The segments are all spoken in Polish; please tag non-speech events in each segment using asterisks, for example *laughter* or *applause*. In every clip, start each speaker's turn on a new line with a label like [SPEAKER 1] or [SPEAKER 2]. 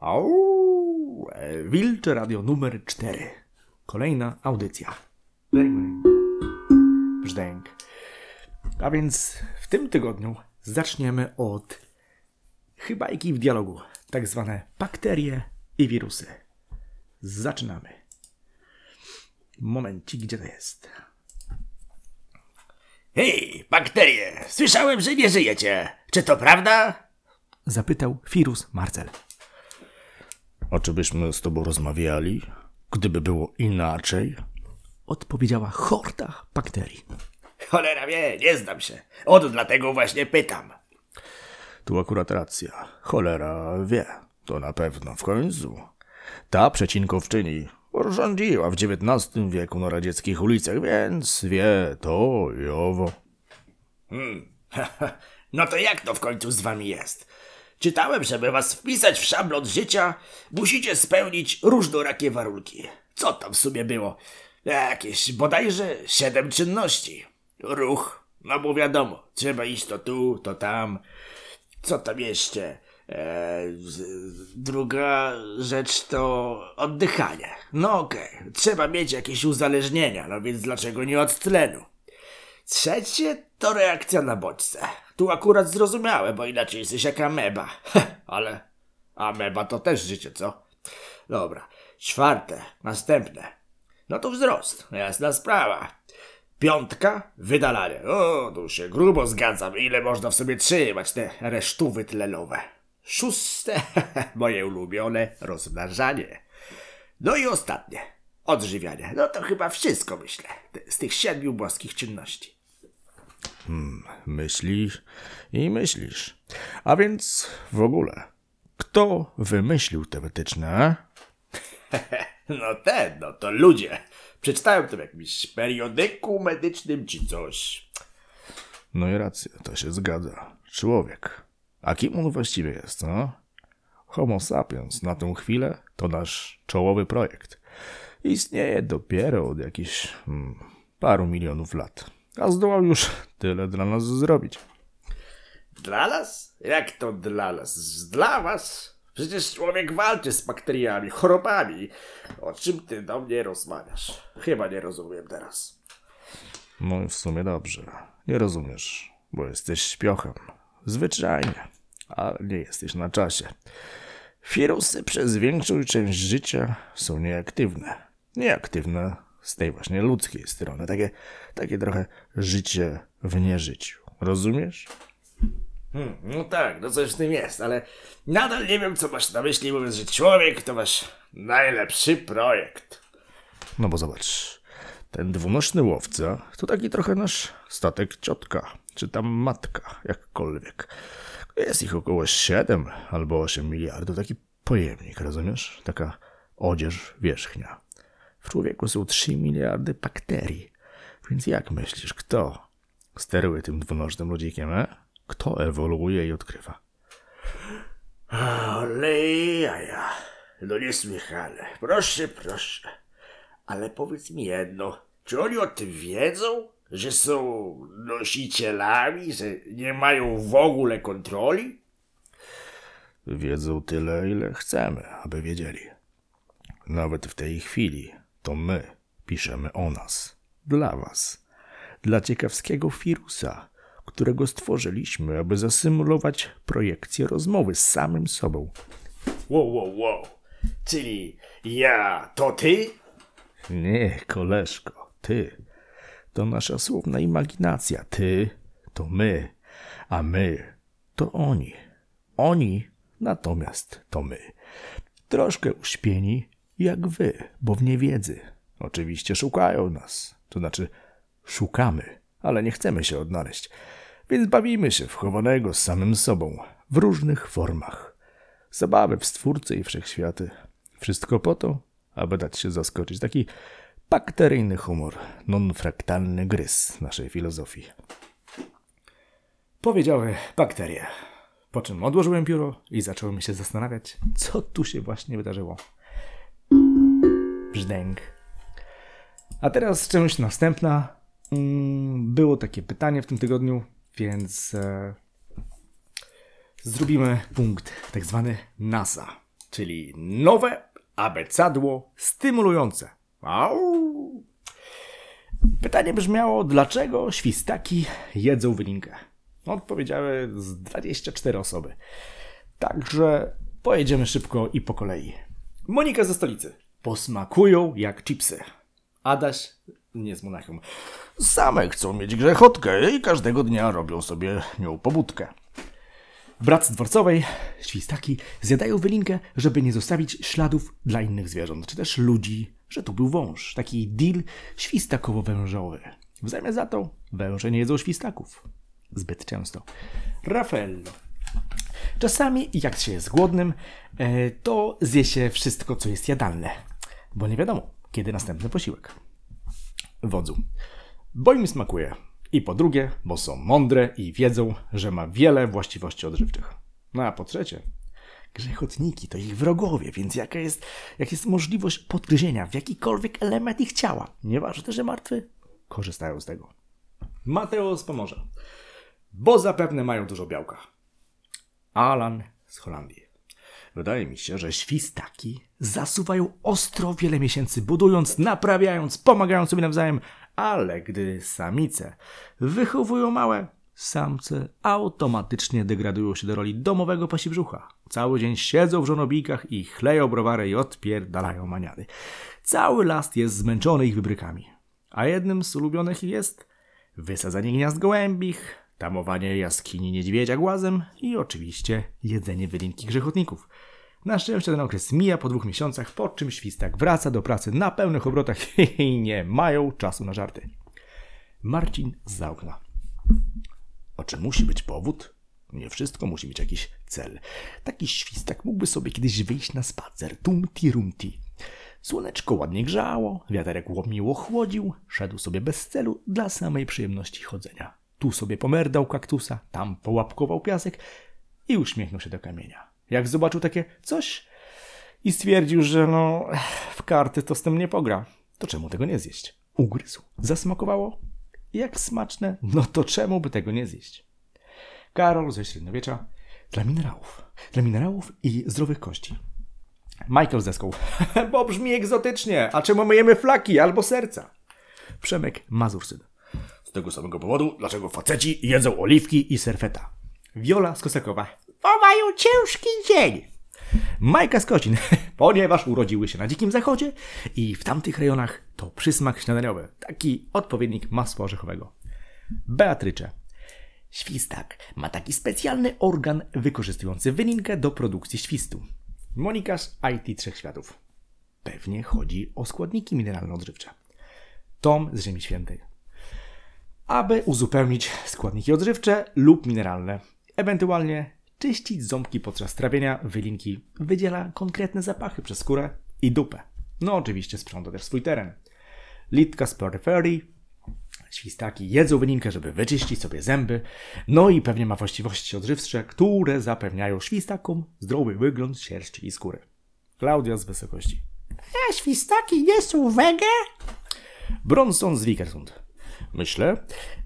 [SPEAKER 1] Au, e, Wilcze Radio numer 4. Kolejna audycja. Brzdęk. A więc w tym tygodniu zaczniemy od chybajki w dialogu. Tak zwane bakterie i wirusy. Zaczynamy. Momencik, gdzie to jest?
[SPEAKER 2] Hej, bakterie! Słyszałem, że nie żyjecie. Czy to prawda?
[SPEAKER 1] Zapytał wirus Marcel.
[SPEAKER 3] A czy byśmy z tobą rozmawiali, gdyby było inaczej?
[SPEAKER 1] Odpowiedziała horda bakterii.
[SPEAKER 2] Cholera wie, nie znam się. Od dlatego właśnie pytam.
[SPEAKER 3] Tu akurat racja. Cholera wie. To na pewno w końcu. Ta przecinkowczyni rządziła w XIX wieku na radzieckich ulicach, więc wie to i owo. *laughs*
[SPEAKER 2] No to jak to w końcu z wami jest? Czytałem, żeby was wpisać w szablon życia, musicie spełnić różnorakie warunki. Co tam w sumie było? Jakieś bodajże siedem czynności. Ruch, no bo wiadomo, trzeba iść to tu, to tam. Co tam jeszcze? Eee, druga rzecz to oddychanie. No okej, trzeba mieć jakieś uzależnienia, no więc dlaczego nie od tlenu? Trzecie to reakcja na bodźce. Tu akurat zrozumiałe, bo inaczej jesteś jak ameba. *laughs* Ale ameba to też życie, co? Dobra. Czwarte, następne. No to wzrost, jasna sprawa. Piątka, wydalanie. O, tu się grubo zgadzam, ile można w sobie trzymać te resztówy tlenowe. Szóste, *laughs* moje ulubione, rozmnażanie. No i ostatnie, odżywianie. No to chyba wszystko, myślę, z tych siedmiu boskich czynności.
[SPEAKER 3] Myślisz i myślisz. A więc w ogóle, kto wymyślił te wytyczne? *laughs*
[SPEAKER 2] No ten, no to ludzie. Przeczytałem to w jakimś periodyku medycznym czy coś.
[SPEAKER 3] No i racja, to się zgadza. Człowiek. A kim on właściwie jest, co? Homo sapiens na tę chwilę to nasz czołowy projekt. Istnieje dopiero od jakichś hmm, paru milionów lat. A zdołał już tyle dla nas zrobić.
[SPEAKER 2] Dla nas? Jak to dla nas? Dla was? Przecież człowiek walczy z bakteriami, chorobami. O czym ty do mnie rozmawiasz? Chyba nie rozumiem teraz.
[SPEAKER 3] No i w sumie dobrze. Nie rozumiesz, bo jesteś śpiochem. Zwyczajnie. Ale nie jesteś na czasie. Wirusy przez większą część życia są nieaktywne. Nieaktywne z tej właśnie ludzkiej strony. Takie, takie trochę życie w nieżyciu. Rozumiesz?
[SPEAKER 2] Hmm, no tak, no coś w tym jest, ale nadal nie wiem, co masz na myśli, mówiąc, że człowiek to wasz najlepszy projekt.
[SPEAKER 3] No bo zobacz, ten dwunożny łowca to taki trochę nasz statek ciotka, czy tam matka, jakkolwiek. Jest ich około 7 albo 8 miliardów, taki pojemnik, rozumiesz? Taka odzież wierzchnia. W człowieku są 3 miliardy bakterii. Więc jak myślisz, kto steruje tym dwunożnym ludzikiem, e? Kto ewoluuje i odkrywa?
[SPEAKER 2] Olejaja. No niesłychane. Proszę, proszę. Ale powiedz mi jedno. Czy oni o tym wiedzą? Że są nosicielami? Że nie mają w ogóle kontroli?
[SPEAKER 3] Wiedzą tyle, ile chcemy, aby wiedzieli. Nawet w tej chwili to my piszemy o nas, dla was, dla ciekawskiego wirusa, którego stworzyliśmy, aby zasymulować projekcję rozmowy z samym sobą.
[SPEAKER 2] Wow, wow, wow. Czyli ja to ty?
[SPEAKER 3] Nie, koleżko, ty. To nasza słowna imaginacja. Ty to my, a my to oni. Oni natomiast to my. Troszkę uśpieni jak wy, bo w niewiedzy. Oczywiście szukają nas, to znaczy szukamy, ale nie chcemy się odnaleźć. Więc bawimy się w chowanego z samym sobą w różnych formach. Zabawy w stwórcy i wszechświaty. Wszystko po to, aby dać się zaskoczyć. Taki bakteryjny humor, non-fraktalny gryz naszej filozofii.
[SPEAKER 1] Powiedziały bakterie. Po czym odłożyłem pióro i zacząłem się zastanawiać, co tu się właśnie wydarzyło. Brzdęk. A teraz część następna. Mm, Było takie pytanie w tym tygodniu, więc e, zrobimy punkt tak zwany NASA.
[SPEAKER 3] czyli nowe abecadło stymulujące. Au! Pytanie brzmiało, dlaczego świstaki jedzą wylinkę? Odpowiedziały z 24 osoby. Także pojedziemy szybko i po kolei. Monika ze stolicy. Posmakują jak chipsy. Adaś nie z Monachium. Same chcą mieć grzechotkę i każdego dnia robią sobie nią pobudkę. Brat z dworcowej, świstaki, zjadają wylinkę, żeby nie zostawić śladów dla innych zwierząt, czy też ludzi, że tu był wąż. Taki deal świstakowo-wężowy. W zamian za to węże nie jedzą świstaków. Zbyt często. Raffaello. Czasami, jak się jest głodnym, e, to zje się wszystko, co jest jadalne, bo nie wiadomo, kiedy następny posiłek. Wodzu. Bo im smakuje. I po drugie, bo są mądre i wiedzą, że ma wiele właściwości odżywczych. No a po trzecie, grzechotniki to ich wrogowie, więc jaka jest, jak jest możliwość podgryzienia w jakikolwiek element ich ciała, nieważne, że martwy, korzystają z tego. Mateusz pomoże, bo zapewne mają dużo białka. Alan z Holandii. Wydaje mi się, że świstaki zasuwają ostro wiele miesięcy, budując, naprawiając, pomagając sobie nawzajem, ale gdy samice wychowują małe, samce automatycznie degradują się do roli domowego pasibrzucha. Cały dzień siedzą w żonobijkach i chleją browary i odpierdalają maniany. Cały las jest zmęczony ich wybrykami. A jednym z ulubionych jest wysadzanie gniazd gołębich, tamowanie jaskini niedźwiedzia głazem i oczywiście jedzenie wylinki grzechotników. Na szczęście ten okres mija po dwóch miesiącach, po czym świstak wraca do pracy na pełnych obrotach *laughs* i nie mają czasu na żarty. Marcin z okna. O czym musi być powód? Nie wszystko musi mieć jakiś cel. Taki świstak mógłby sobie kiedyś wyjść na spacer, tumti rumti. Słoneczko ładnie grzało, wiaterek miło chłodził, szedł sobie bez celu dla samej przyjemności chodzenia. Tu sobie pomerdał kaktusa, tam połapkował piasek i uśmiechnął się do kamienia. Jak zobaczył takie coś i stwierdził, że no w karty to z tym nie pogra, to czemu tego nie zjeść? Ugryzł. Zasmakowało? Jak smaczne, no to czemu by tego nie zjeść? Karol ze średniowiecza dla minerałów. Dla minerałów i zdrowych kości. Michael zeskął. *laughs* Bo brzmi egzotycznie. A czemu myjemy flaki albo serca? Przemek Mazursyn. Z tego samego powodu, dlaczego faceci jedzą oliwki i serfeta. Wiola z Kosakowa. Bo mają ciężki dzień. Majka z Kocin, *laughs* ponieważ urodziły się na Dzikim Zachodzie i w tamtych rejonach to przysmak śniadaniowy, taki odpowiednik masła orzechowego. Beatrycze. Świstak ma taki specjalny organ wykorzystujący wylinkę do produkcji świstu. Monikarz IT Trzech Światów. Pewnie chodzi o składniki mineralno-odżywcze. Tom z Ziemi Świętej. Aby uzupełnić składniki odżywcze lub mineralne, ewentualnie czyścić ząbki podczas trawienia, wylinki wydziela konkretne zapachy przez skórę i dupę. No oczywiście sprząta też swój teren. Litka z peryferii, świstaki jedzą wylinkę, żeby wyczyścić sobie zęby, no i pewnie ma właściwości odżywcze, które zapewniają świstakom zdrowy wygląd sierści i skóry. Klaudia z wysokości.
[SPEAKER 4] A świstaki nie są wege?
[SPEAKER 3] Bronson z Wikersund. Myślę,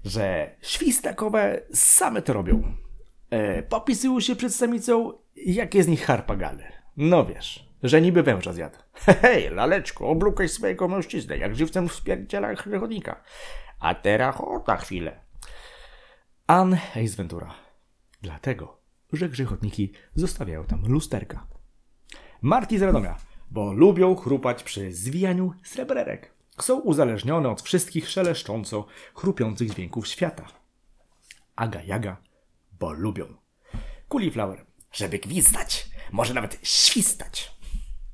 [SPEAKER 3] że świstakowe same to robią. E, popisują się przed samicą, jakie z nich harpagany. No wiesz, że niby węża zjadł. *laughs* Hej, laleczko, oblukaj swojego mężczyznę, jak żywcem wspierdziela chodnika. A teraz na chwilę. Ann Ace Ventura. Dlatego, że grzechotniki zostawiają tam lusterka. Marti z Radomia, bo lubią chrupać przy zwijaniu srebrerek. Są uzależnione od wszystkich szeleszcząco chrupiących dźwięków świata. Aga Jaga, bo lubią. Cauliflower, żeby gwizdać, może nawet świstać.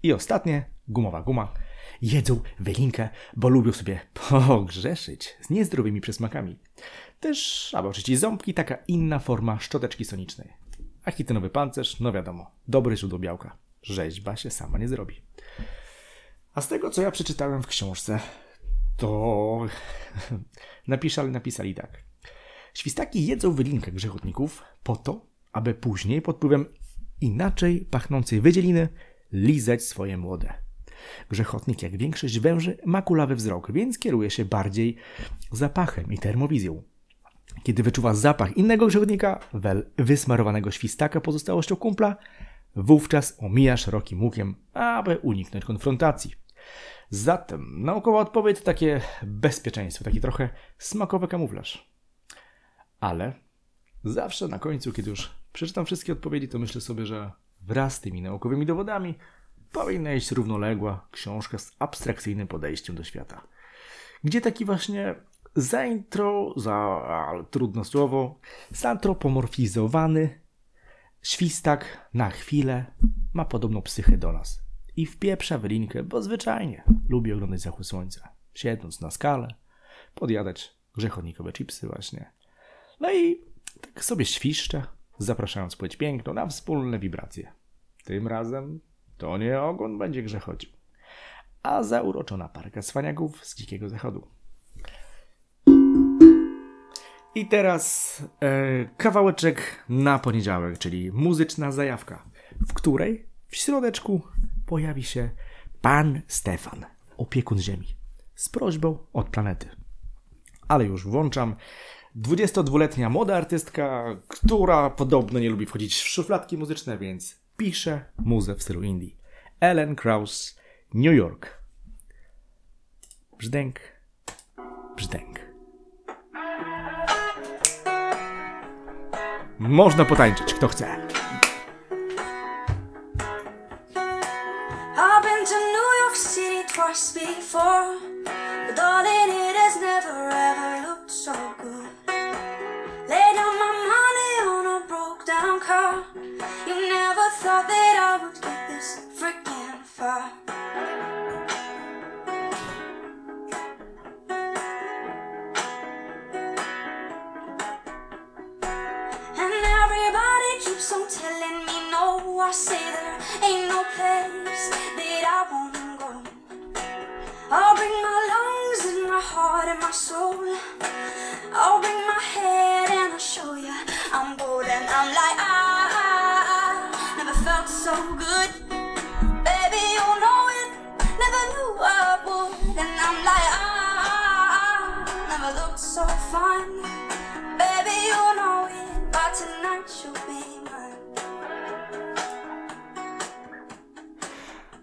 [SPEAKER 3] I ostatnie, gumowa guma, jedzą wylinkę, bo lubią sobie pogrzeszyć z niezdrowymi przysmakami. Też, aby oczyścić ząbki, taka inna forma szczoteczki sonicznej. A chitynowy pancerz, no wiadomo, dobry źródło białka. Rzeźba się sama nie zrobi. A z tego, co ja przeczytałem w książce, to *laughs* napisali, napisali tak. Świstaki jedzą wylinkę grzechotników po to, aby później pod wpływem inaczej pachnącej wydzieliny lizać swoje młode. Grzechotnik, jak większość węży, ma kulawy wzrok, więc kieruje się bardziej zapachem i termowizją. Kiedy wyczuwa zapach innego grzechotnika, wel wysmarowanego świstaka pozostałością kumpla, Wówczas omija szerokim łukiem, aby uniknąć konfrontacji. Zatem naukowa odpowiedź takie bezpieczeństwo, taki trochę smakowy kamuflaż. Ale zawsze na końcu, kiedy już przeczytam wszystkie odpowiedzi, to myślę sobie, że wraz z tymi naukowymi dowodami powinna iść równoległa książka z abstrakcyjnym podejściem do świata. Gdzie taki właśnie zaintro, za ale trudne słowo, zantropomorfizowany świstak na chwilę ma podobną psychę do nas i wpieprza w linkę, bo zwyczajnie lubi oglądać zachód słońca, siedząc na skale, podjadać grzechotnikowe chipsy właśnie. No i tak sobie świszcze, zapraszając płeć piękną na wspólne wibracje. Tym razem to nie ogon będzie grzechodził, a zauroczona parka cwaniaków z dzikiego zachodu. I teraz e, kawałeczek na poniedziałek, czyli muzyczna zajawka, w której w środeczku pojawi się pan Stefan, opiekun Ziemi, z prośbą od planety. Ale już włączam 22-letnia młoda artystka, która podobno nie lubi wchodzić w szufladki muzyczne, więc pisze muzę w stylu indie. Ellen Krauss, New York. Brzdęk, brzdęk. Można potańczyć, kto chce.
[SPEAKER 5] City before, but darling, it has never ever looked so good. Laid down my money on a broke down car. You never thought that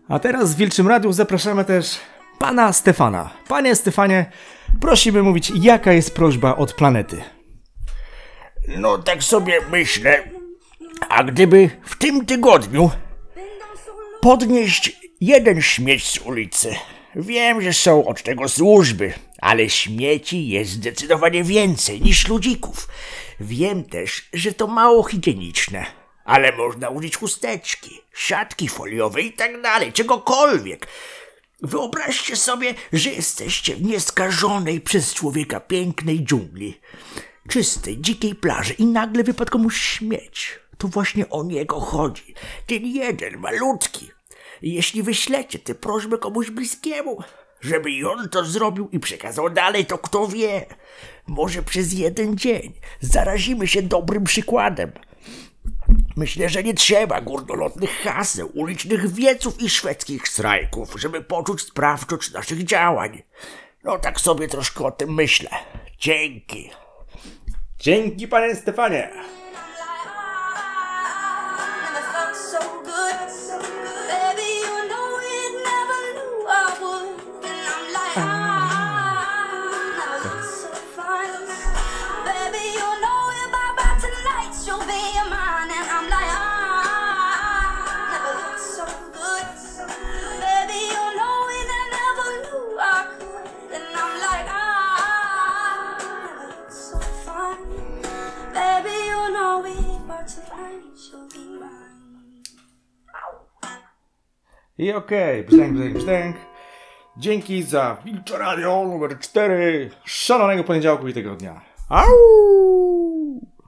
[SPEAKER 3] A teraz w Wilczym Radiu zapraszamy też pana Stefana. Panie Stefanie, prosimy mówić, jaka jest prośba od planety.
[SPEAKER 2] No tak sobie myślę, a gdyby w tym tygodniu podnieść jeden śmieć z ulicy. Wiem, że są od tego służby, ale śmieci jest zdecydowanie więcej niż ludzików. Wiem też, że to mało higieniczne, ale można użyć chusteczki, siatki foliowe i tak dalej, czegokolwiek. Wyobraźcie sobie, że jesteście w nieskażonej przez człowieka pięknej dżungli, czystej, dzikiej plaży i nagle wypadł komuś śmieć. To właśnie o niego chodzi. Ten jeden, malutki. Jeśli wyślecie tę prośbę komuś bliskiemu, żeby on to zrobił i przekazał dalej, to kto wie, może przez jeden dzień zarazimy się dobrym przykładem. Myślę, że nie trzeba górnolotnych haseł, ulicznych wieców i szwedzkich strajków, żeby poczuć sprawczość naszych działań. No tak sobie troszkę o tym myślę. Dzięki.
[SPEAKER 3] Dzięki panie Stefanie. I okej, brzdęk, brzdęk, brzdęk. Dzięki za Wilczo Radio numer 4 szalonego poniedziałku i tygodnia. Au!